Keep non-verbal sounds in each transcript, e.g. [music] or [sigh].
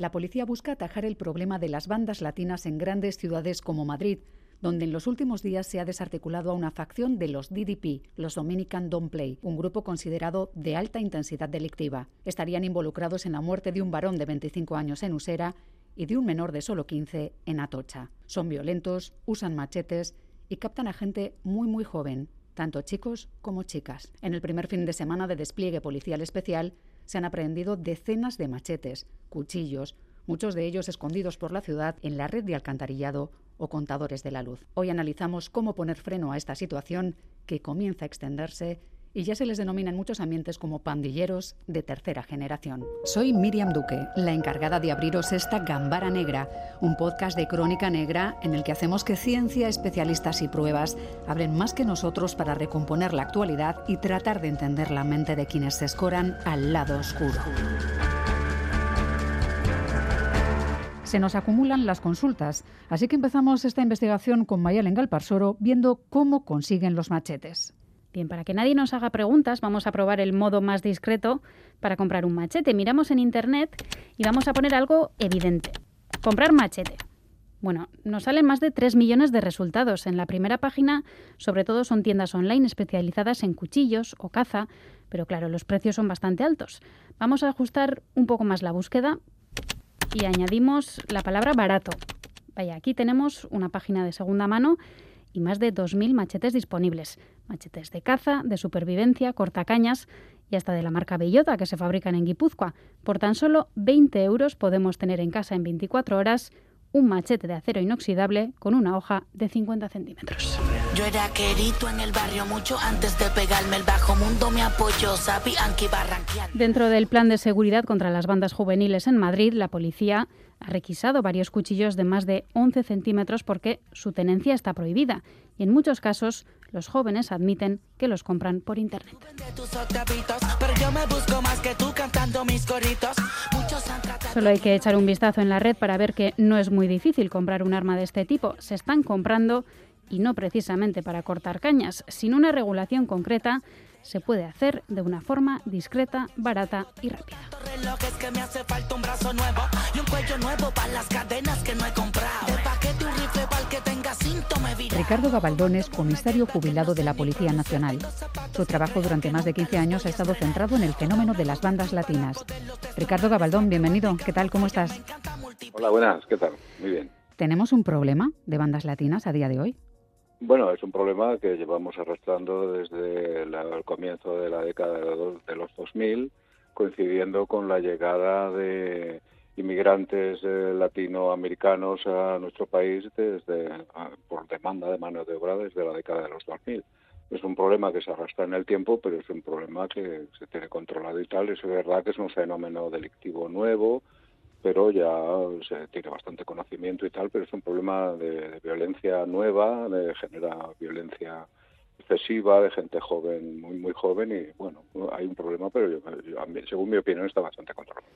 La policía busca atajar el problema de las bandas latinas en grandes ciudades como Madrid, donde en los últimos días se ha desarticulado a una facción de los DDP, los Dominican Don't Play, un grupo considerado de alta intensidad delictiva. Estarían involucrados en la muerte de un varón de 25 años en Usera y de un menor de solo 15 en Atocha. Son violentos, usan machetes y captan a gente muy muy joven, tanto chicos como chicas. En el primer fin de semana de despliegue policial especial se han aprehendido decenas de machetes, cuchillos, muchos de ellos escondidos por la ciudad en la red de alcantarillado o contadores de la luz. Hoy analizamos cómo poner freno a esta situación que comienza a extenderse y ya se les denomina en muchos ambientes como pandilleros de tercera generación. Soy Miriam Duque, la encargada de abriros esta Gambara Negra, un podcast de crónica negra en el que hacemos que ciencia, especialistas y pruebas hablen más que nosotros para recomponer la actualidad y tratar de entender la mente de quienes se escoran al lado oscuro. Se nos acumulan las consultas, así que empezamos esta investigación con Mayalen Galparsoro viendo cómo consiguen los machetes. Bien, para que nadie nos haga preguntas, vamos a probar el modo más discreto para comprar un machete. Miramos en internet y vamos a poner algo evidente. Comprar machete. Bueno, nos salen más de 3 millones de resultados. En la primera página, sobre todo, son tiendas online especializadas en cuchillos o caza, pero claro, los precios son bastante altos. Vamos a ajustar un poco más la búsqueda y añadimos la palabra barato. Vaya, aquí tenemos una página de segunda mano y más de 2.000 machetes disponibles. Machetes de caza, de supervivencia, cortacañas y hasta de la marca Bellota que se fabrican en Guipúzcoa. Por tan solo 20 euros podemos tener en casa en 24 horas un machete de acero inoxidable con una hoja de 50 centímetros. Yo era querido en el barrio mucho antes de pegarme el bajo mundo me apoyó, iba Dentro del plan de seguridad contra las bandas juveniles en Madrid, la policía ha requisado varios cuchillos de más de 11 centímetros porque su tenencia está prohibida y en muchos casos los jóvenes admiten que los compran por internet. Solo hay que echar un vistazo en la red para ver que no es muy difícil comprar un arma de este tipo. Se están comprando y no precisamente para cortar cañas, sin una regulación concreta se puede hacer de una forma discreta, barata y rápida. Ricardo Gabaldones, comisario jubilado de la Policía Nacional. Su trabajo durante más de 15 años ha estado centrado en el fenómeno de las bandas latinas. Ricardo Gabaldón, bienvenido. ¿Qué tal? ¿Cómo estás? Hola, buenas. ¿Qué tal? Muy bien. ¿Tenemos un problema de bandas latinas a día de hoy? Bueno, es un problema que llevamos arrastrando desde el comienzo de la década de los 2000, coincidiendo con la llegada de inmigrantes eh, latinoamericanos a nuestro país desde por demanda de mano de obra desde la década de los 2000. Es un problema que se arrastra en el tiempo, pero es un problema que se tiene controlado y tal. Es verdad que es un fenómeno delictivo nuevo, pero ya se tiene bastante conocimiento y tal, pero es un problema de, violencia nueva, de genera violencia excesiva de gente joven, muy muy joven y bueno, hay un problema, pero según mi opinión está bastante controlado.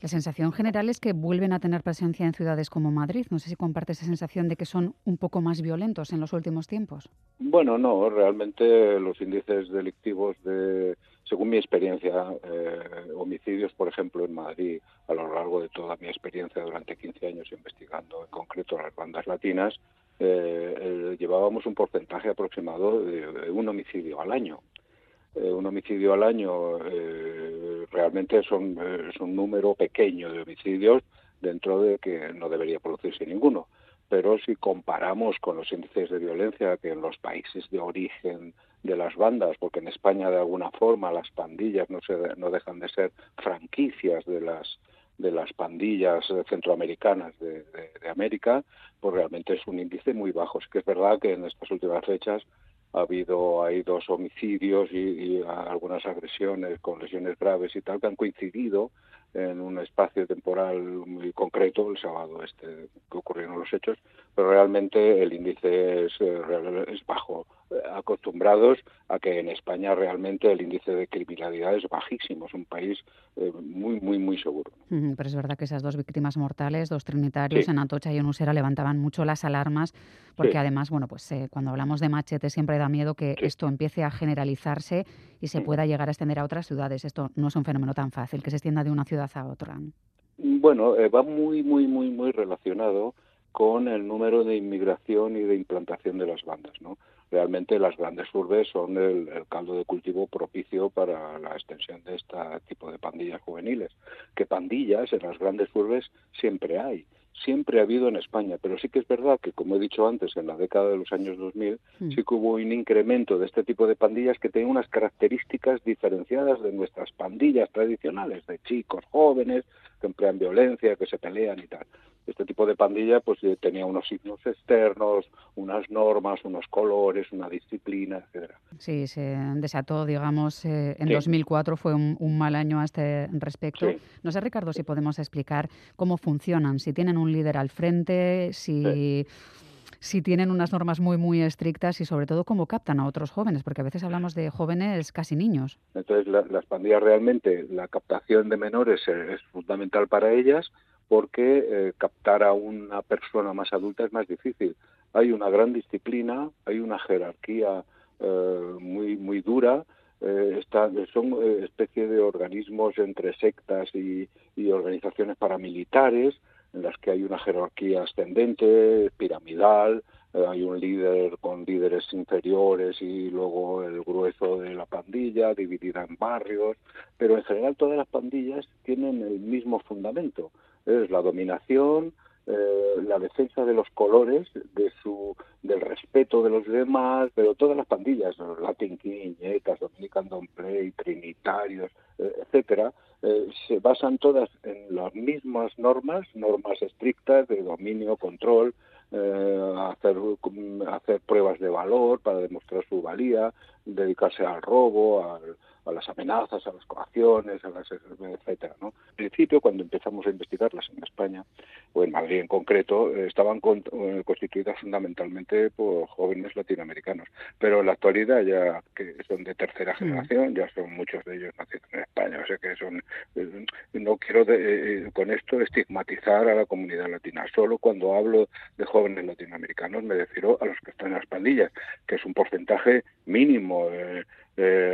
La sensación general es que vuelven a tener presencia en ciudades como Madrid. No sé si comparte esa sensación de que son un poco más violentos en los últimos tiempos. Bueno, no, realmente los índices delictivos de según mi experiencia, eh, homicidios, por ejemplo, en Madrid, a lo largo de toda mi experiencia durante 15 años investigando en concreto las bandas latinas, eh, llevábamos un porcentaje aproximado de, un homicidio al año. Eh, un homicidio al año realmente son, es un número pequeño de homicidios dentro de que no debería producirse ninguno. Pero si comparamos con los índices de violencia que en los países de origen de las bandas, porque en España de alguna forma las pandillas no, se, no dejan de ser franquicias de las de las pandillas centroamericanas de, de, América, pues realmente es un índice muy bajo. Es que es verdad que en estas últimas fechas ha habido hay dos homicidios y, y, algunas agresiones con lesiones graves y tal que han coincidido en un espacio temporal muy concreto el sábado este que ocurrieron los hechos pero realmente el índice es, eh, es bajo acostumbrados a que en España realmente el índice de criminalidad es bajísimo, es un país eh, muy, muy, muy seguro. pero es verdad que esas dos víctimas mortales, dos trinitarios en Atocha y en Usera, levantaban mucho las alarmas, porque además, bueno, pues eh, cuando hablamos de machete siempre da miedo que esto empiece a generalizarse y se pueda llegar a extender a otras ciudades. Esto no es un fenómeno tan fácil, que se extienda de una ciudad a otra. Bueno, eh, va muy, muy, muy, muy relacionado con el número de inmigración y de implantación de las bandas, ¿no? Realmente las grandes urbes son el, caldo de cultivo propicio para la extensión de este tipo de pandillas juveniles. Que pandillas en las grandes urbes siempre hay siempre ha habido en España, pero sí que es verdad que, como he dicho antes, en la década de los años 2000 mm. sí que hubo un incremento de este tipo de pandillas que tenían unas características diferenciadas de nuestras pandillas tradicionales, de chicos jóvenes que emplean violencia, que se pelean y tal. Este tipo de pandilla pues eh, tenía unos signos externos, unas normas, unos colores, una disciplina, etcétera. Sí, se desató, digamos, eh, en 2004 fue un, mal año a este respecto. No sé, Ricardo, si podemos explicar cómo funcionan, si tienen un líder al frente, si si tienen unas normas muy, muy estrictas y sobre todo cómo captan a otros jóvenes, porque a veces hablamos de jóvenes casi niños. Entonces, las pandillas realmente, la captación de menores es fundamental para ellas porque eh, captar a una persona más adulta es más difícil. Hay una gran disciplina, hay una jerarquía eh, muy, muy dura, eh, son especie de organismos entre sectas y, organizaciones paramilitares en las que hay una jerarquía ascendente, piramidal, hay un líder con líderes inferiores y luego el grueso de la pandilla dividida en barrios, pero en general todas las pandillas tienen el mismo fundamento, es la dominación, eh, la defensa de los colores, de su, del respeto de los demás, pero todas las pandillas, Latin King, Dominican Don't Play, Trinitarios, eh, etcétera, eh, se basan todas en las mismas normas, normas estrictas de dominio, control, hacer, hacer pruebas de valor para demostrar su valía, dedicarse al robo, al, a las amenazas, a las coacciones, a las etcétera. ¿no? En principio, cuando empezamos a investigarlas en España, o en Madrid en concreto, eh, estaban eh, constituidas fundamentalmente por jóvenes latinoamericanos. Pero en la actualidad, ya que son de tercera generación, ya son muchos de ellos nacidos en España. O sea que son. Eh, no quiero con esto estigmatizar a la comunidad latina. Solo cuando hablo de jóvenes latinoamericanos me refiero a los que están en las pandillas, que es un porcentaje mínimo. Eh,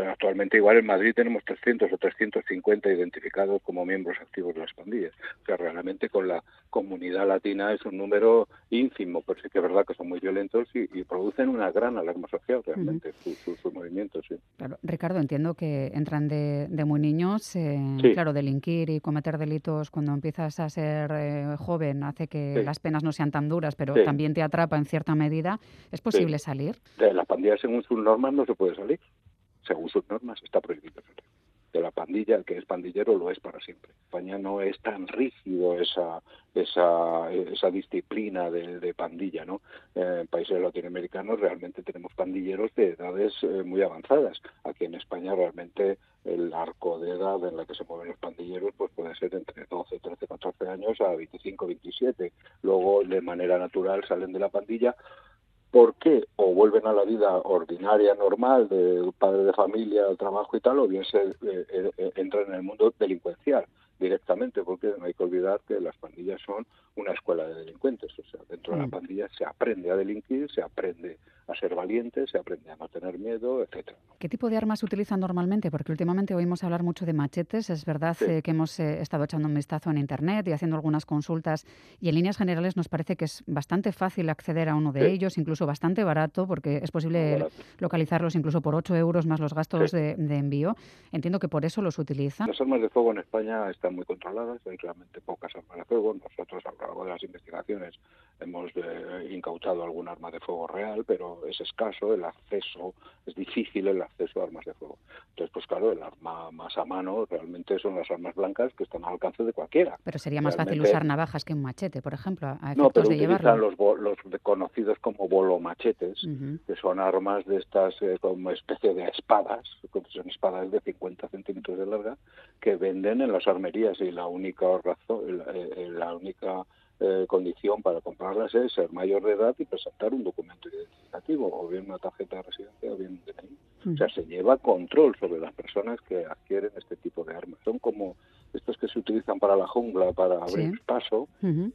actualmente igual en Madrid tenemos 300 o 350 identificados como miembros activos de las pandillas. O sea, realmente con la comunidad latina es un número ínfimo, pero sí que es verdad que son muy violentos y, producen una gran alarma social realmente, sus movimientos. Sí. Claro, Ricardo, entiendo que entran de, muy niños. Eh, claro, delinquir y cometer delitos cuando empiezas a ser eh, joven hace que las penas no sean tan duras, pero también te atrapa en cierta medida. ¿Es posible salir? De las pandillas, según sus normas, no se puede salir según sus normas, está prohibido de la pandilla, el que es pandillero lo es para siempre. España no es tan rígido esa esa, esa disciplina de, pandilla, ¿no? en países latinoamericanos realmente tenemos pandilleros de edades eh, muy avanzadas. Aquí en España realmente el arco de edad en la que se mueven los pandilleros pues puede ser entre 12, 13, 14 años a 25, 27. Luego de manera natural salen de la pandilla ¿Por qué? O vuelven a la vida ordinaria, normal, de padre de familia, trabajo y tal, o bien se eh, eh, entran en el mundo delincuencial directamente, porque no hay que olvidar que las pandillas son una escuela de delincuentes. O sea, dentro de la mm. pandilla se aprende a delinquir, se aprende a ser valiente, se aprende a no tener miedo, etcétera. ¿Qué tipo de armas utilizan normalmente? Porque últimamente oímos hablar mucho de machetes. Es verdad eh, que hemos eh, estado echando un vistazo en Internet y haciendo algunas consultas y en líneas generales nos parece que es bastante fácil acceder a uno de ellos, incluso bastante barato, porque es posible localizarlos incluso por 8 euros más los gastos de, envío. Entiendo que por eso los utilizan. Las armas de fuego en España están muy controladas, hay realmente pocas armas de fuego. Nosotros a lo largo de las investigaciones hemos eh, incautado algún arma de fuego real, pero es escaso, el acceso, es difícil el acceso a armas de fuego. Entonces, pues claro, el arma más a mano realmente son las armas blancas que están al alcance de cualquiera. Pero sería más fácil usar navajas que un machete, por ejemplo, a no, pero de utilizan los, los conocidos como bolomachetes, que son armas de estas eh, como especie de espadas, son espadas de 50 centímetros de larga, que venden en las armerías y la única razón, la eh, única eh, condición para comprarlas es ser mayor de edad y presentar un documento identificativo, o bien una tarjeta de residencia o bien un DNI. O sea, se lleva control sobre las personas que adquieren este tipo de armas. Son como estos que se utilizan para la jungla, para abrir paso,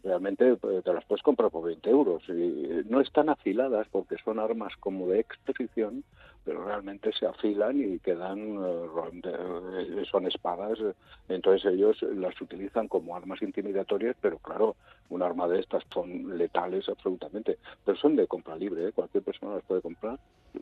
realmente eh, te las puedes comprar por 20 euros. Y no están afiladas porque son armas como de exposición, pero realmente se afilan y quedan, eh, son espadas, entonces ellos las utilizan como armas intimidatorias, pero claro, un arma de estas son letales absolutamente, pero son de compra libre, ¿eh? cualquier persona las puede comprar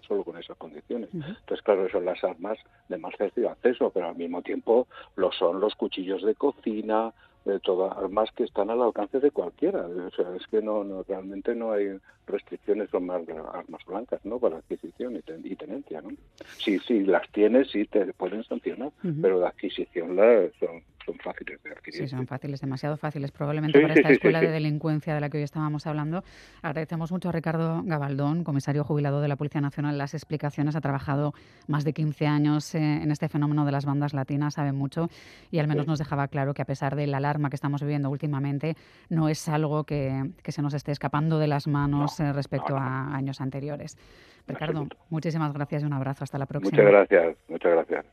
solo con esas condiciones. Entonces, claro, son las armas de más fácil acceso, pero al mismo tiempo lo son los cuchillos de cocina, de todas armas que están al alcance de cualquiera. O sea, es que no, no realmente no hay restricciones son más armas blancas, ¿no? Para adquisición y, tenencia, ¿no? Si, si las tienes, sí te pueden sancionar, pero la adquisición la, son, son fáciles de adquirir. Sí, son fáciles, demasiado fáciles, probablemente para esta escuela de delincuencia de la que hoy estábamos hablando. Agradecemos mucho a Ricardo Gabaldón, comisario jubilado de la Policía Nacional, las explicaciones. Ha trabajado más de 15 años eh, en este fenómeno de las bandas latinas, sabe mucho y al menos nos dejaba claro que a pesar de la alarma que estamos viviendo últimamente, no es algo que, que se nos esté escapando de las manos eh, respecto a años anteriores. Ricardo, muchísimas gracias y un abrazo. Hasta la próxima. Muchas gracias, muchas gracias.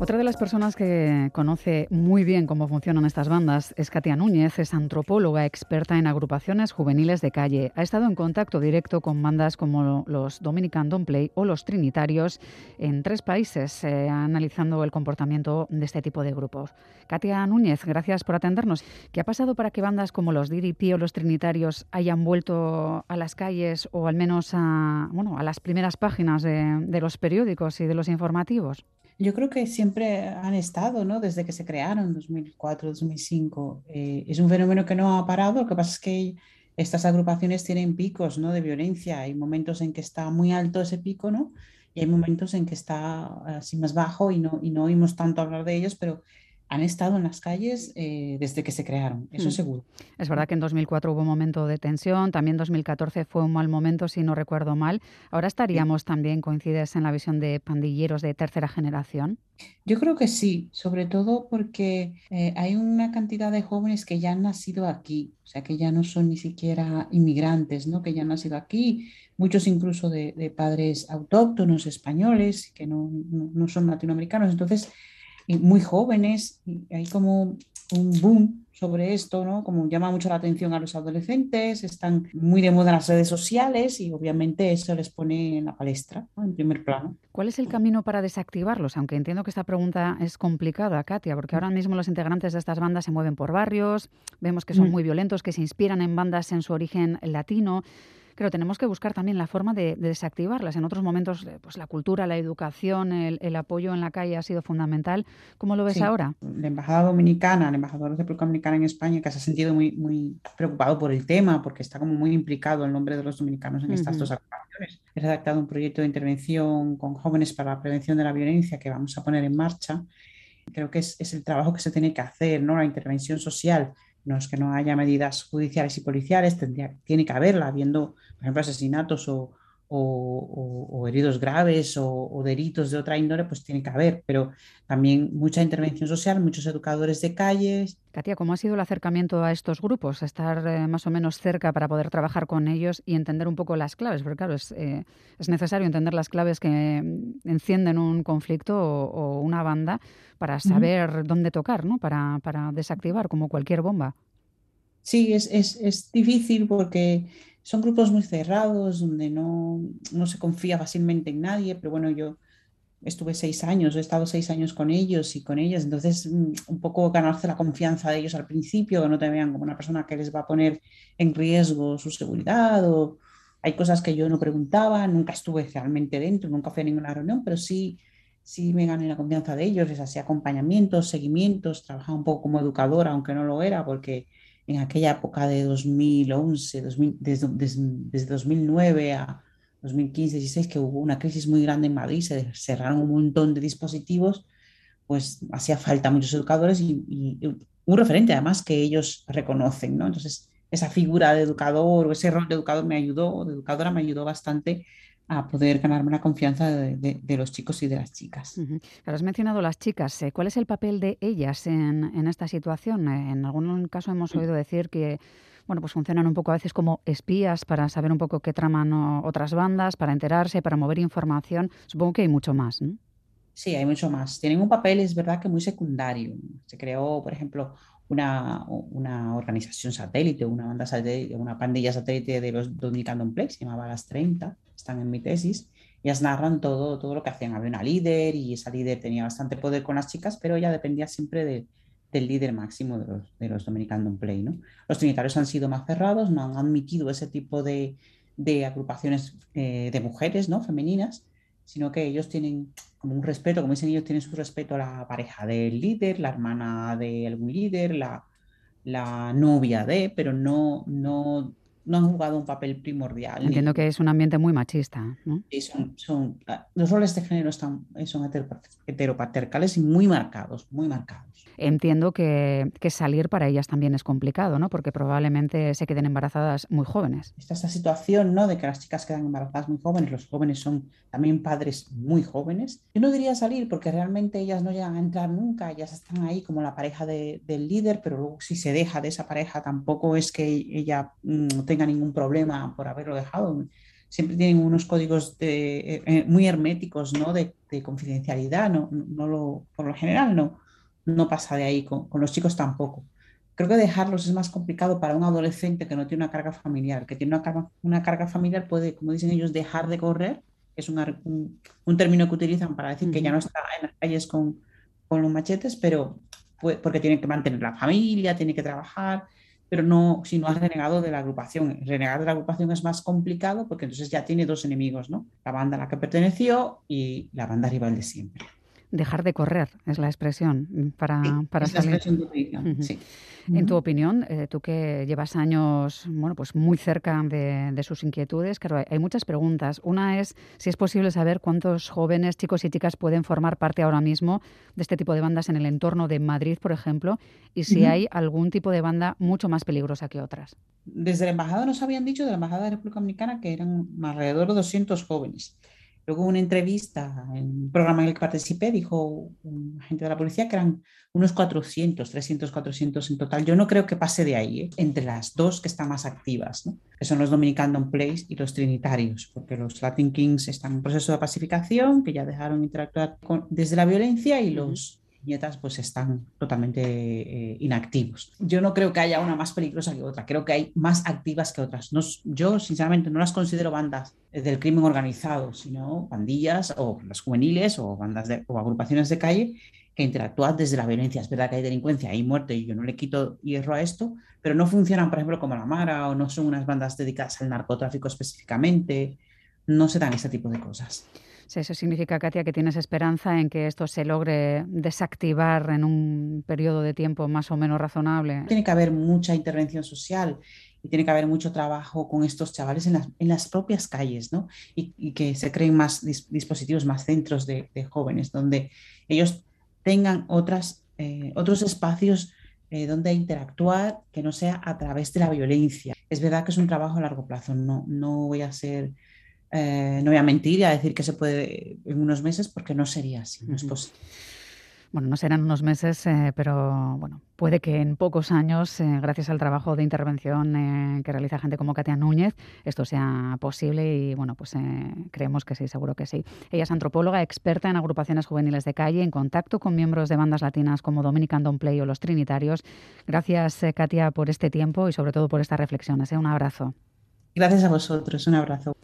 Otra de las personas que conoce muy bien cómo funcionan estas bandas es Katia Núñez, es antropóloga experta en agrupaciones juveniles de calle. Ha estado en contacto directo con bandas como los Dominican Don't Play o los Trinitarios en tres países, eh, analizando el comportamiento de este tipo de grupos. Katia Núñez, gracias por atendernos. ¿Qué ha pasado para que bandas como los DDP o los Trinitarios hayan vuelto a las calles o al menos a, bueno, a las primeras páginas de, de los periódicos y de los informativos? Yo creo que siempre han estado, ¿no? Desde que se crearon, 2004, 2005. Eh, es un fenómeno que no ha parado. Lo que pasa es que estas agrupaciones tienen picos, ¿no? De violencia. Hay momentos en que está muy alto ese pico, ¿no? Y hay momentos en que está así más bajo y no, y no oímos tanto hablar de ellos, pero han estado en las calles eh, desde que se crearon, eso mm. seguro. Es verdad que en 2004 hubo un momento de tensión, también 2014 fue un mal momento, si no recuerdo mal. Ahora estaríamos también, coincides en la visión de pandilleros de tercera generación. Yo creo que sí, sobre todo porque eh, hay una cantidad de jóvenes que ya han nacido aquí, o sea, que ya no son ni siquiera inmigrantes, ¿no? que ya han nacido aquí, muchos incluso de, padres autóctonos españoles que no, no son latinoamericanos. Entonces, muy jóvenes, y hay como un boom sobre esto, ¿no? Como llama mucho la atención a los adolescentes, están muy de moda las redes sociales y obviamente eso les pone en la palestra, en primer plano. ¿Cuál es el camino para desactivarlos? Aunque entiendo que esta pregunta es complicada, Katia, porque ahora mismo los integrantes de estas bandas se mueven por barrios, vemos que son mm. muy violentos, que se inspiran en bandas en su origen latino. Pero tenemos que buscar también la forma de, desactivarlas. En otros momentos, eh, pues la cultura, la educación, el, apoyo en la calle ha sido fundamental. ¿Cómo lo ves ahora? La embajada dominicana, el embajador de República Dominicana en España, que se ha sentido muy, muy preocupado por el tema, porque está como muy implicado el nombre de los dominicanos en estas dos actuaciones. He redactado un proyecto de intervención con jóvenes para la prevención de la violencia que vamos a poner en marcha. Creo que es, es el trabajo que se tiene que hacer, ¿no? La intervención social no es que no haya medidas judiciales y policiales, tendría, tiene que haberla, habiendo, por ejemplo, asesinatos o, heridos graves o, delitos de otra índole, pues tiene que haber, pero también mucha intervención social, muchos educadores de calles. Katia, ¿cómo ha sido el acercamiento a estos grupos? Estar eh, más o menos cerca para poder trabajar con ellos y entender un poco las claves, porque claro, es, eh, necesario entender las claves que encienden un conflicto o, una banda para saber dónde tocar, ¿no? Para, para desactivar, como cualquier bomba. Sí, es, es, es, difícil porque son grupos muy cerrados, donde no, no, se confía fácilmente en nadie, pero bueno, yo estuve seis años, he estado seis años con ellos y con ellas, entonces mm, un poco ganarse la confianza de ellos al principio, que no te vean como una persona que les va a poner en riesgo su seguridad o hay cosas que yo no preguntaba, nunca estuve realmente dentro, nunca fui a ninguna reunión, pero sí sí me gané la confianza de ellos, les hacía acompañamientos, seguimientos, trabajaba un poco como educadora, aunque no lo era, porque en aquella época de 2011, desde, desde, 2009 a 2015, 16, que hubo una crisis muy grande en Madrid, se cerraron un montón de dispositivos, pues hacía falta muchos educadores y, y un referente además que ellos reconocen, ¿no? Entonces, esa figura de educador o ese rol de educador me ayudó, de educadora me ayudó bastante a poder ganarme la confianza de, los chicos y de las chicas. has mencionado las chicas. Eh, ¿Cuál es el papel de ellas en, esta situación? Eh, en algún caso hemos oído decir que bueno, pues funcionan un poco a veces como espías para saber un poco qué traman otras bandas, para enterarse, para mover información. Supongo que hay mucho más. Sí, hay mucho más. Tienen un papel, es verdad que muy secundario. Se creó, por ejemplo, una, una organización satélite, una banda satélite, una pandilla satélite de los Dominican Play, se llamaba Las 30, están en mi tesis. Ellas narran todo, todo lo que hacían. Había una líder y esa líder tenía bastante poder con las chicas, pero ella dependía siempre de, del líder máximo de los, de los Dominican Play. ¿no? Los trinitarios han sido más cerrados, no han admitido ese tipo de, de agrupaciones eh, de mujeres ¿no? femeninas, sino que ellos tienen como un respeto, como dicen ellos, tienen su respeto a la pareja del líder, la hermana de algún líder, la, la novia de, pero no, no no han jugado un papel primordial. Entiendo que es un ambiente muy machista. ¿no? Sí, son, son, ah, los roles de género están, son heteropatriarcales y muy marcados, muy marcados. Entiendo que, que, salir para ellas también es complicado, ¿no? porque probablemente se queden embarazadas muy jóvenes. Está esta situación ¿no? de que las chicas quedan embarazadas muy jóvenes, los jóvenes son también padres muy jóvenes. Yo no diría salir porque realmente ellas no llegan a entrar nunca, ellas están ahí como la pareja de, del líder, pero luego si se deja de esa pareja tampoco es que ella mmm, tenga ningún problema por haberlo dejado. Siempre tienen unos códigos de, eh, eh, muy herméticos ¿no? de, confidencialidad, no, no lo, por lo general no, no pasa de ahí, con, los chicos tampoco. Creo que dejarlos es más complicado para un adolescente que no tiene una carga familiar, que tiene una carga, una carga familiar puede, como dicen ellos, dejar de correr, que es un, un, término que utilizan para decir que ya no está en las calles con, con los machetes, pero porque tiene que mantener la familia, tiene que trabajar, pero no, si no has renegado de la agrupación. Renegar de la agrupación es más complicado porque entonces ya tiene dos enemigos, ¿no? La banda a la que perteneció y la banda rival de siempre. Dejar de correr es la expresión para, para salir. sí. En tu opinión, eh, tú que llevas años bueno, pues muy cerca de, de, sus inquietudes, claro, hay muchas preguntas. Una es si es posible saber cuántos jóvenes, chicos y chicas pueden formar parte ahora mismo de este tipo de bandas en el entorno de Madrid, por ejemplo, y si hay algún tipo de banda mucho más peligrosa que otras. Desde la embajada nos habían dicho, de la embajada de la República Dominicana, que eran alrededor de 200 jóvenes. Luego, una entrevista en un programa en el que participé, dijo un agente de la policía que eran unos 400, 300, 400 en total. Yo no creo que pase de ahí, ¿eh? entre las dos que están más activas, ¿no? que son los Dominican Don't Place y los Trinitarios, porque los Latin Kings están en proceso de pacificación, que ya dejaron interactuar con, desde la violencia, y los nietas pues están totalmente eh, inactivos. Yo no creo que haya una más peligrosa que otra, creo que hay más activas que otras. No, yo sinceramente no las considero bandas del crimen organizado, sino pandillas o las juveniles o bandas de, o agrupaciones de calle que interactúan desde la violencia. Es verdad que hay delincuencia, hay muerte y yo no le quito hierro a esto, pero no funcionan, por ejemplo, como la Mara o no son unas bandas dedicadas al narcotráfico específicamente. No se dan ese tipo de cosas eso significa, Katia, que tienes esperanza en que esto se logre desactivar en un periodo de tiempo más o menos razonable. Tiene que haber mucha intervención social y tiene que haber mucho trabajo con estos chavales en las, en las propias calles, ¿no? Y, que se creen más dispositivos, más centros de, jóvenes, donde ellos tengan eh, otros espacios eh, donde interactuar que no sea a través de la violencia. Es verdad que es un trabajo a largo plazo, no, no voy a ser eh, no voy a mentir y a decir que se puede en unos meses porque no sería así, no es posible. Bueno, no serán unos meses, eh, pero bueno, puede que en pocos años, eh, gracias al trabajo de intervención que realiza gente como Katia Núñez, esto sea posible y bueno, pues creemos que sí, seguro que sí. Ella es antropóloga, experta en agrupaciones juveniles de calle, en contacto con miembros de bandas latinas como Dominican Don't Play o Los Trinitarios. Gracias, Katia, por este tiempo y sobre todo por estas reflexiones. Un abrazo. Gracias a vosotros, un abrazo.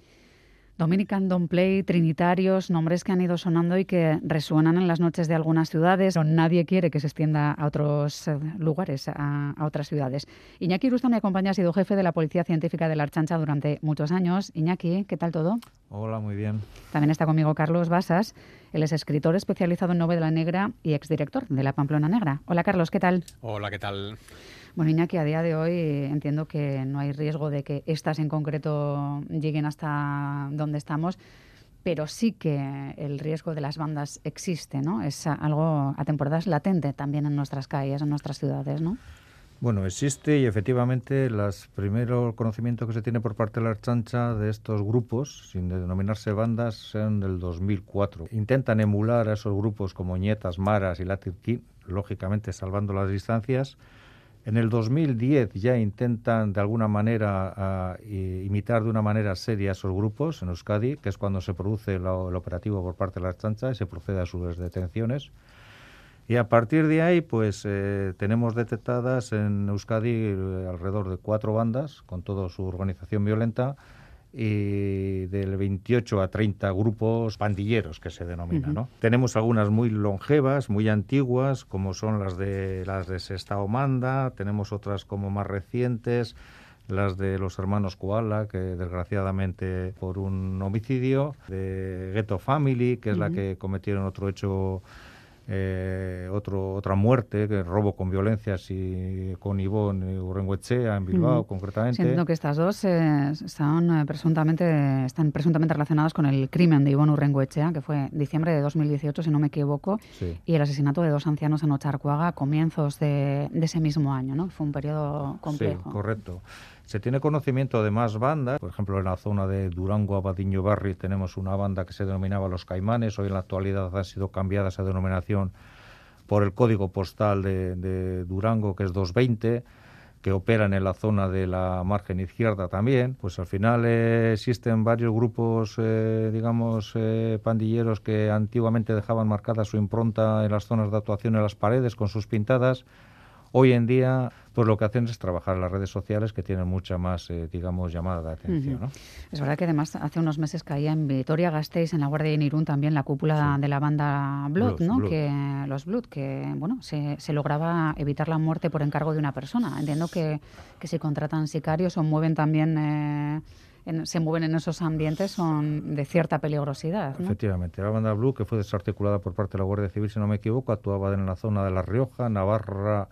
Dominican Don't Play, Trinitarios, nombres que han ido sonando y que resuenan en las noches de algunas ciudades, pero nadie quiere que se extienda a otros eh, lugares, a, otras ciudades. Iñaki Rusta me acompaña, ha sido jefe de la Policía Científica de la Archancha durante muchos años. Iñaki, ¿qué tal todo? Hola, muy bien. También está conmigo Carlos Basas, él es escritor especializado en novela negra y exdirector de La Pamplona Negra. Hola Carlos, ¿qué tal? Hola, ¿qué tal? Bueno, Iñaki, a día de hoy entiendo que no hay riesgo de que estas en concreto lleguen hasta donde estamos, pero sí que el riesgo de las bandas existe, ¿no? Es algo a temporadas latente también en nuestras calles, en nuestras ciudades, ¿no? Bueno, existe y efectivamente los primeros conocimientos que se tiene por parte de la Archancha de estos grupos, sin denominarse bandas, son del 2004. Intentan emular a esos grupos como Ñetas, Maras y Latin lógicamente salvando las distancias, en el 2010 ya intentan de alguna manera imitar de una manera seria esos grupos en Euskadi, que es cuando se produce el operativo por parte de la chancha y se procede a sus detenciones. Y a partir de ahí, pues eh, tenemos detectadas en Euskadi eh, alrededor de cuatro bandas, con toda su organización violenta, y del 28 a 30 grupos pandilleros que se denominan. ¿no? Tenemos algunas muy longevas, muy antiguas, como son las de las de Manda, tenemos otras como más recientes, las de los hermanos Koala, que desgraciadamente por un homicidio, de Ghetto Family, que es la que cometieron otro hecho eh, otro, otra muerte, que robo con violencias y con Ivonne Urrenguechea en Bilbao, concretamente. Siento que estas dos eh, están, eh, presuntamente, están presuntamente relacionadas con el crimen de Ivonne Urrenguechea, que fue diciembre de 2018, si no me equivoco, y el asesinato de dos ancianos en Ocharcuaga a comienzos de, de, ese mismo año, ¿no? Fue un periodo complejo. Sí, correcto. Se tiene conocimiento de más bandas, por ejemplo en la zona de Durango, Abadiño Barri tenemos una banda que se denominaba Los Caimanes, hoy en la actualidad ha sido cambiada esa denominación por el código postal de, Durango que es 220 que operan en la zona de la margen izquierda también, pues al final eh, existen varios grupos, eh, digamos, eh, pandilleros que antiguamente dejaban marcada su impronta en las zonas de actuación en las paredes con sus pintadas Hoy en día, pues lo que hacen es trabajar en las redes sociales que tienen mucha más, eh, digamos, llamada de atención. ¿no? Es verdad que además hace unos meses caía en Vitoria-Gasteiz, en la Guardia de Nirún, también la cúpula de la banda Blood, ¿no? Que los Blood, que bueno, se, lograba evitar la muerte por encargo de una persona. Entiendo que, que si contratan sicarios o mueven también eh, se mueven en esos ambientes son de cierta peligrosidad. Efectivamente, la banda Blue, que fue desarticulada por parte de la Guardia Civil, si no me equivoco, actuaba en la zona de La Rioja, Navarra,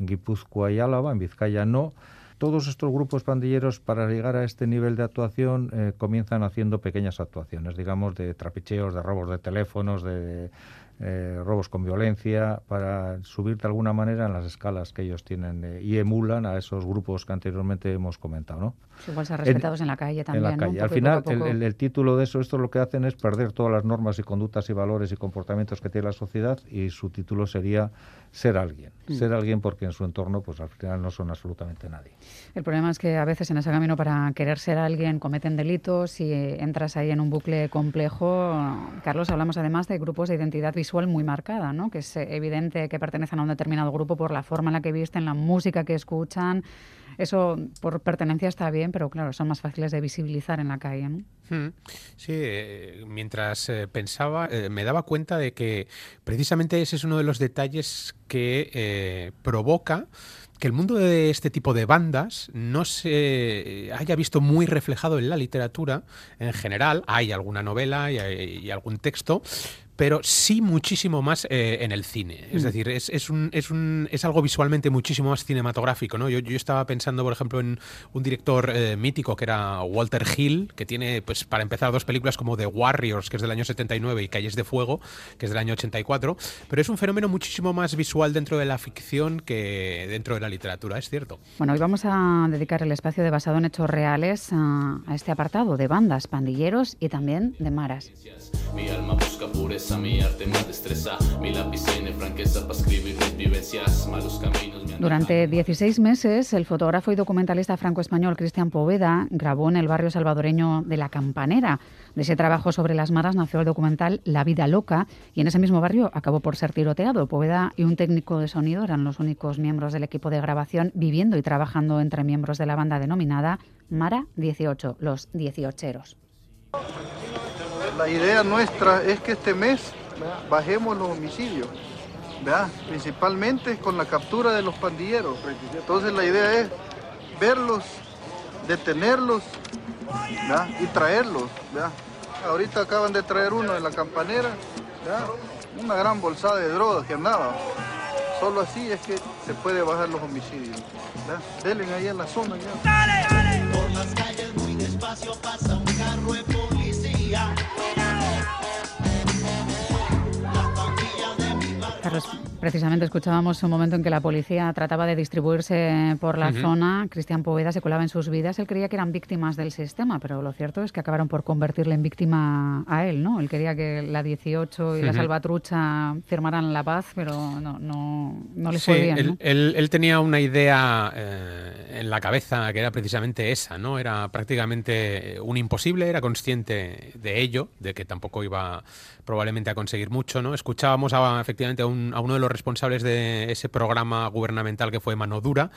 Guipúzcoa y Álava, en Vizcaya no. Todos estos grupos pandilleros, para llegar a este nivel de actuación, eh, comienzan haciendo pequeñas actuaciones, digamos, de trapicheos, de robos de teléfonos, de eh, robos con violencia, para subir de alguna manera en las escalas que ellos tienen eh, y emulan a esos grupos que anteriormente hemos comentado. ¿no? Igual ser respetados en, la calle también. En la calle. Al final, El, título de eso, esto lo que hacen es perder todas las normas y conductas y valores y comportamientos que tiene la sociedad y su título sería ser alguien. Mm. Ser alguien porque en su entorno, pues al final no son absolutamente nadie. El problema es que a veces en ese camino para querer ser alguien cometen delitos y entras ahí en un bucle complejo. Carlos, hablamos además de grupos de identidad visual muy marcada, ¿no? que es evidente que pertenecen a un determinado grupo por la forma en la que visten, la música que escuchan. Eso por pertenencia está bien, pero claro, son más fáciles de visibilizar en la calle. Hmm. Sí, eh, mientras eh, pensaba, eh, me daba cuenta de que precisamente ese es uno de los detalles que provoca que el mundo de este tipo de bandas no se haya visto muy reflejado en la literatura en general. Hay alguna novela y algún texto, pero sí muchísimo más eh, en el cine. Es mm. decir, es, es, un, es, un, es, algo visualmente muchísimo más cinematográfico. ¿no? Yo, yo estaba pensando, por ejemplo, en un director eh, mítico que era Walter Hill, que tiene, pues para empezar, dos películas como The Warriors, que es del año 79, y Calles de Fuego, que es del año 84, pero es un fenómeno muchísimo más visual dentro de la ficción que dentro de la literatura, es cierto. Bueno, hoy vamos a dedicar el espacio de basado en hechos reales a, a este apartado de bandas, pandilleros y también de maras. Mi alma busca pureza, mi arte más destreza, mi lápiz tiene franqueza para escribir mis vivencias, malos caminos. Durante 16 meses, el fotógrafo y documentalista franco-español Cristian Poveda grabó en el barrio salvadoreño de La Campanera. De ese trabajo sobre las maras nació el documental La vida loca y en ese mismo barrio acabó por ser tiroteado. Poveda y un técnico de sonido eran los únicos miembros del equipo de grabación viviendo y trabajando entre miembros de la banda denominada Mara 18, los 18eros la idea nuestra es que este mes bajemos los homicidios, principalmente con la captura de los pandilleros. Entonces la idea es verlos, detenerlos y traerlos. Ahorita acaban de traer uno en la campanera, una gran bolsada de drogas que andaba. Solo así es que se puede bajar los homicidios. Delen ahí en la zona. Por las calles muy despacio carro de policía. respuesta precisamente escuchábamos un momento en que la policía trataba de distribuirse por la zona. Cristian Poveda se colaba en sus vidas. Él creía que eran víctimas del sistema, pero lo cierto es que acabaron por convertirle en víctima a él, ¿no? Él quería que la 18 y la Salvatrucha firmaran la paz, pero no, no, no le fue bien. Él, tenía una idea eh, en la cabeza que era precisamente esa, ¿no? Era prácticamente un imposible, era consciente de ello, de que tampoco iba probablemente a conseguir mucho, ¿no? Escuchábamos a, efectivamente a, uno de los responsables de ese programa gubernamental que fue Mano Dura,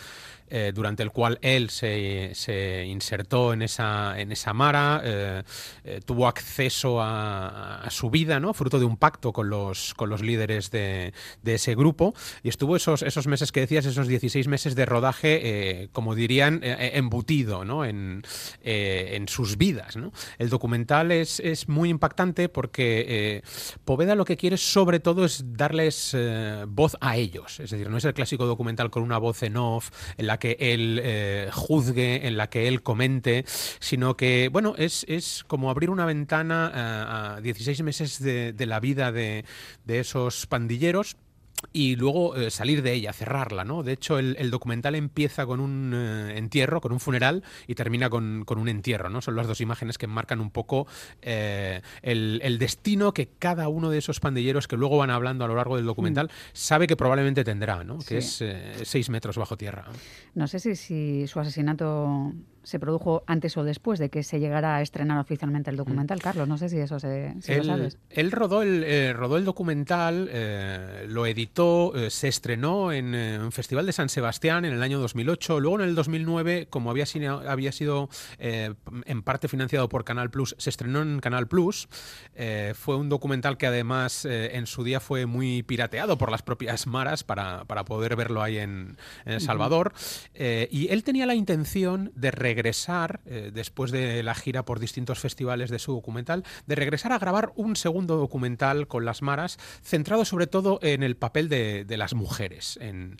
eh, durante el cual él se, se, insertó en esa, en esa mara, eh, eh, tuvo acceso a, su vida, ¿no? fruto de un pacto con los, con los líderes de, de ese grupo, y estuvo esos, esos meses que decías, esos 16 meses de rodaje, como dirían, embutido ¿no? en, en sus vidas. ¿no? El documental es, es muy impactante porque Poveda lo que quiere sobre todo es darles voz a ellos, es decir, no es el clásico documental con una voz en off, en la que él eh, juzgue, en la que él comente, sino que, bueno, es, es como abrir una ventana a, 16 meses de, de la vida de, de esos pandilleros y luego eh, salir de ella, cerrarla, ¿no? De hecho, el, documental empieza con un eh, entierro, con un funeral, y termina con, un entierro, ¿no? Son las dos imágenes que marcan un poco eh, el, destino que cada uno de esos pandilleros que luego van hablando a lo largo del documental mm. sabe que probablemente tendrá, ¿no? Que es seis metros bajo tierra. No sé si, si su asesinato se produjo antes o después de que se llegara a estrenar oficialmente el documental, mm. Carlos. No sé si eso se, lo sabes. Él rodó el, eh, rodó el documental, eh, lo editó, eh, se estrenó en un festival de San Sebastián en el año 2008. Luego en el 2009, como había, había sido en parte financiado por Canal Plus, se estrenó en Canal Plus. fue un documental que además en su día fue muy pirateado por las propias maras para, para poder verlo ahí en, El Salvador. y él tenía la intención de regresar, eh, después de la gira por distintos festivales de su documental, de regresar a grabar un segundo documental con las maras, centrado sobre todo en el papel de, las mujeres en,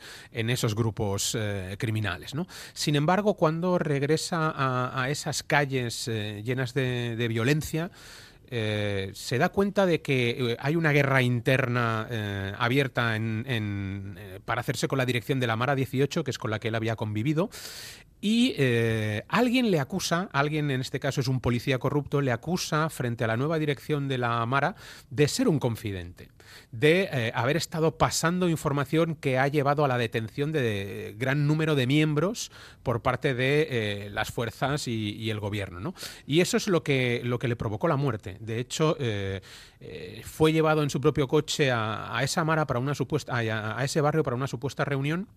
esos grupos eh, criminales. Sin embargo, cuando regresa a, esas calles eh, llenas de, violencia, se da cuenta de que hay una guerra interna abierta para hacerse con la dirección de la Mara 18, que es con la que él había convivido, y eh, alguien le acusa, alguien en este caso es un policía corrupto, le acusa frente a la nueva dirección de la Mara de ser un confidente, de eh, haber estado pasando información que ha llevado a la detención de gran número de miembros por parte de eh, las fuerzas y, el gobierno. ¿no? Y eso es lo que, lo que le provocó la muerte. De hecho, fue llevado en su propio coche a, esa Mara para una supuesta, a ese barrio para una supuesta reunión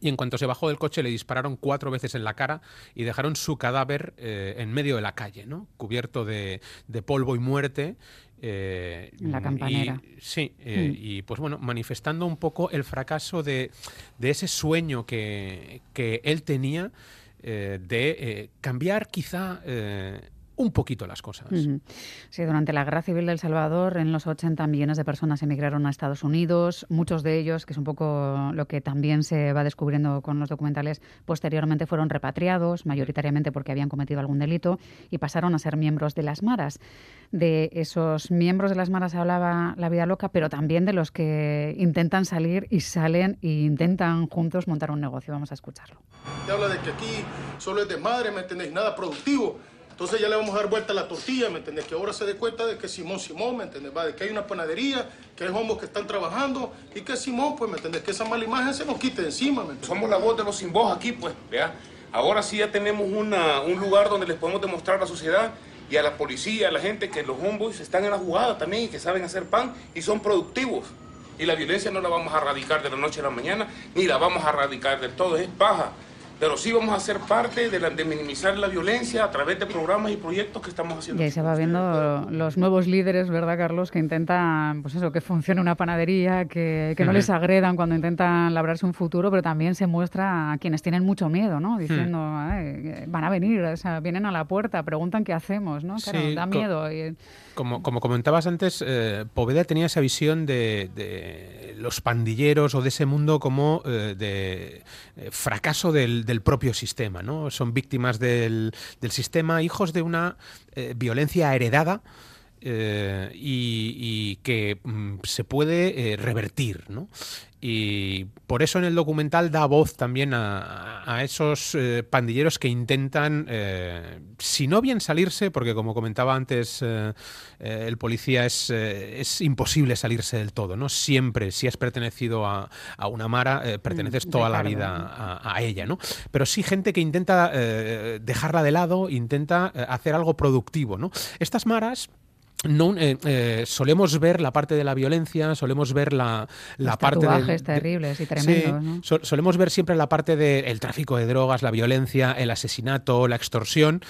y en cuanto se bajó del coche le dispararon cuatro veces en la cara y dejaron su cadáver eh, en medio de la calle, ¿no? cubierto de, polvo y muerte. Eh, la campanera. sí, eh, mm. y pues bueno, manifestando un poco el fracaso de, ese sueño que, que él tenía de cambiar quizá un poquito las cosas. Sí, durante la Guerra Civil del Salvador, en los 80 millones de personas emigraron a Estados Unidos. Muchos de ellos, que es un poco lo que también se va descubriendo con los documentales, posteriormente fueron repatriados, mayoritariamente porque habían cometido algún delito, y pasaron a ser miembros de las maras. De esos miembros de las maras hablaba La Vida Loca, pero también de los que intentan salir y salen e intentan juntos montar un negocio. Vamos a escucharlo. habla de que aquí solo es de madre, ¿me entendéis? Nada productivo entonces ya le vamos a dar vuelta a la tortilla, ¿me entendés? Que ahora se dé cuenta de que Simón Simón, ¿me entendés? Va, de que hay una panadería, que hay hombres que están trabajando y que Simón, pues, ¿me entendés? Que esa mala imagen se nos quite encima, ¿me entendés? Somos la voz de los sin voz aquí, pues, vea. Ahora sí ya tenemos un lugar donde les podemos demostrar a la sociedad y a la policía, a la gente, que los homeboys están en la jugada también y que saben hacer pan y son productivos. Y la violencia no la vamos a erradicar de la noche a la mañana, ni la vamos a erradicar del todo, es paja pero sí vamos a ser parte de, la, de, minimizar la violencia a través de programas y proyectos que estamos haciendo. Y ahí se va viendo los nuevos líderes, ¿verdad, Carlos? Que intentan, pues eso, que funcione una panadería, que, que no les agredan cuando intentan labrarse un futuro, pero también se muestra a quienes tienen mucho miedo, ¿no? Diciendo, van a venir, o sea, vienen a la puerta, preguntan qué hacemos, ¿no? Claro, da miedo. Y, como, como comentabas antes, eh, Poveda tenía esa visión de, los pandilleros o de ese mundo como eh, de eh, fracaso del, propio sistema, ¿no? Son víctimas del, sistema, hijos de una violencia heredada. Y, que mm, se puede revertir. ¿no? Y por eso en el documental da voz también a, esos eh, pandilleros que intentan, eh, si no bien salirse, porque como comentaba antes eh, el policía, es, es, imposible salirse del todo, ¿no? Siempre, si has pertenecido a, una mara, perteneces mm, toda la vida a, ella, ¿no? Pero sí gente que intenta dejarla de lado, intenta hacer algo productivo, ¿no? Estas maras no, eh, eh, solemos ver la parte de la violencia, solemos ver la, la parte de, terribles y tremendos. solemos ver siempre la parte del tráfico de drogas, la violencia, el asesinato, la extorsión,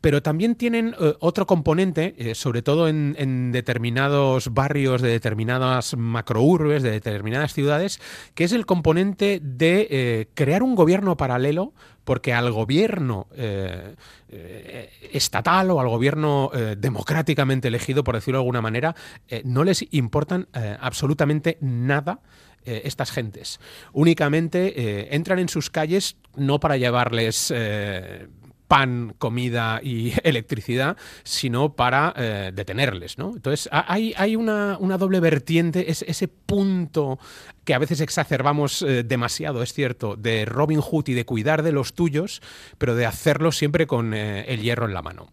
pero también tienen eh, otro componente, sobre todo en, en, determinados barrios de determinadas macrourbes, de determinadas ciudades, que es el componente de crear un gobierno paralelo porque al gobierno eh, eh, estatal o al gobierno eh, democráticamente elegido, por decirlo de alguna manera, no les importan absolutamente nada estas gentes. Únicamente entran en sus calles no para llevarles pan, comida y [laughs] electricidad, sino para eh, detenerles. ¿no? Entonces, hay, hay una, doble vertiente, es, ese punto que a veces exacerbamos eh, demasiado, es cierto, de Robin Hood y de cuidar de los tuyos, pero de hacerlo siempre con eh, el hierro en la mano.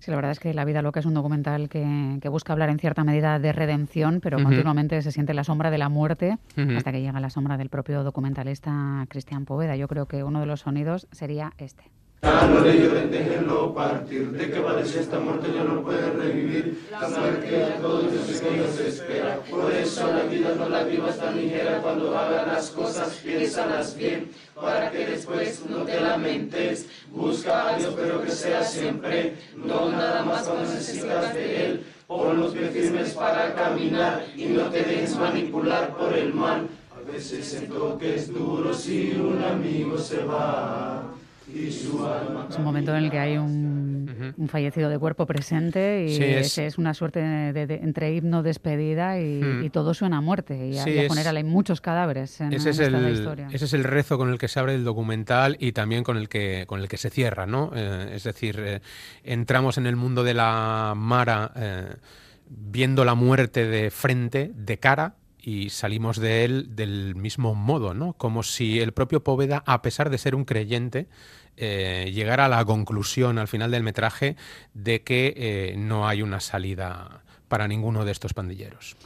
Sí, la verdad es que La vida loca es un documental que, busca hablar en cierta medida de redención, pero continuamente se siente la sombra de la muerte hasta que llega la sombra del propio documentalista Cristian Poveda. Yo creo que uno de los sonidos sería este. Ya no le lloren, déjenlo partir. ¿De qué de esta muerte ya no puede revivir? La muerte a todos los que nos espera. Por eso la vida no la vivas tan ligera. Cuando hagas las cosas, piénsalas bien. Para que después no te lamentes. Busca a Dios, pero que sea siempre. No nada más cuando necesitas de Él. Pon los pies firmes para caminar y no te dejes manipular por el mal. A veces que es duro si un amigo se va. Es un momento en el que hay un, fallecido de cuerpo presente y es, una suerte de, entre himno despedida y, todo suena a muerte. Y sí, a hay muchos cadáveres en, ese esta es historia. Ese es el rezo con el que se abre el documental y también con el que, con el que se cierra. ¿no? Eh, es decir, eh, entramos en el mundo de la Mara eh, viendo la muerte de frente, de cara, y salimos de él del mismo modo, ¿no? Como si el propio Poveda, a pesar de ser un creyente, eh, llegara a la conclusión al final del metraje de que eh, no hay una salida para ninguno de estos pandilleros.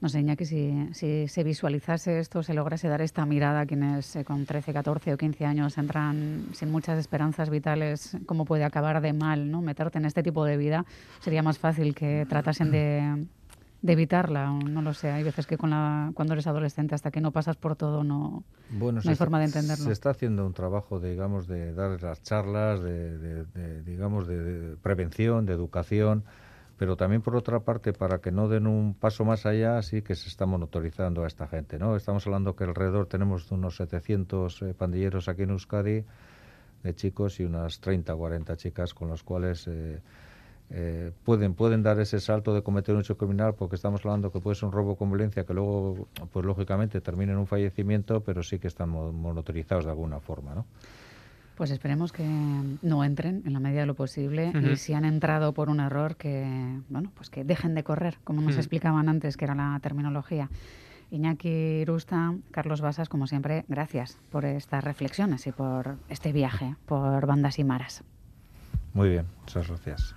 No sé, Iñaki, si, si se visualizase esto, se lograse dar esta mirada a quienes eh, con 13, 14 o 15 años entran sin muchas esperanzas vitales, cómo puede acabar de mal, ¿no? Meterte en este tipo de vida sería más fácil que tratasen de de evitarla, no lo sé. Hay veces que con la, cuando eres adolescente, hasta que no pasas por todo, no, no hay forma de entenderlo. Se está haciendo un trabajo, digamos, de dar las charlas, de, digamos, de, prevención, de educación, pero también por otra parte, para que no den un paso más allá, sí que se está monitorizando a esta gente, ¿no? Estamos hablando que alrededor tenemos unos 700 eh, pandilleros aquí en Euskadi, de chicos y unas 30 o 40 chicas con los cuales... Eh, eh, pueden, pueden dar ese salto de cometer un hecho criminal porque estamos hablando que puede ser un robo con violencia que luego, pues lógicamente termine en un fallecimiento, pero sí que están monotorizados de alguna forma, ¿no? Pues esperemos que no entren en la medida de lo posible y si han entrado por un error que, bueno, pues que dejen de correr, como nos explicaban antes, que era la terminología. Iñaki Rusta, Carlos Basas, como siempre, gracias por estas reflexiones y por este viaje por bandas y maras. Muy bien, muchas gracias.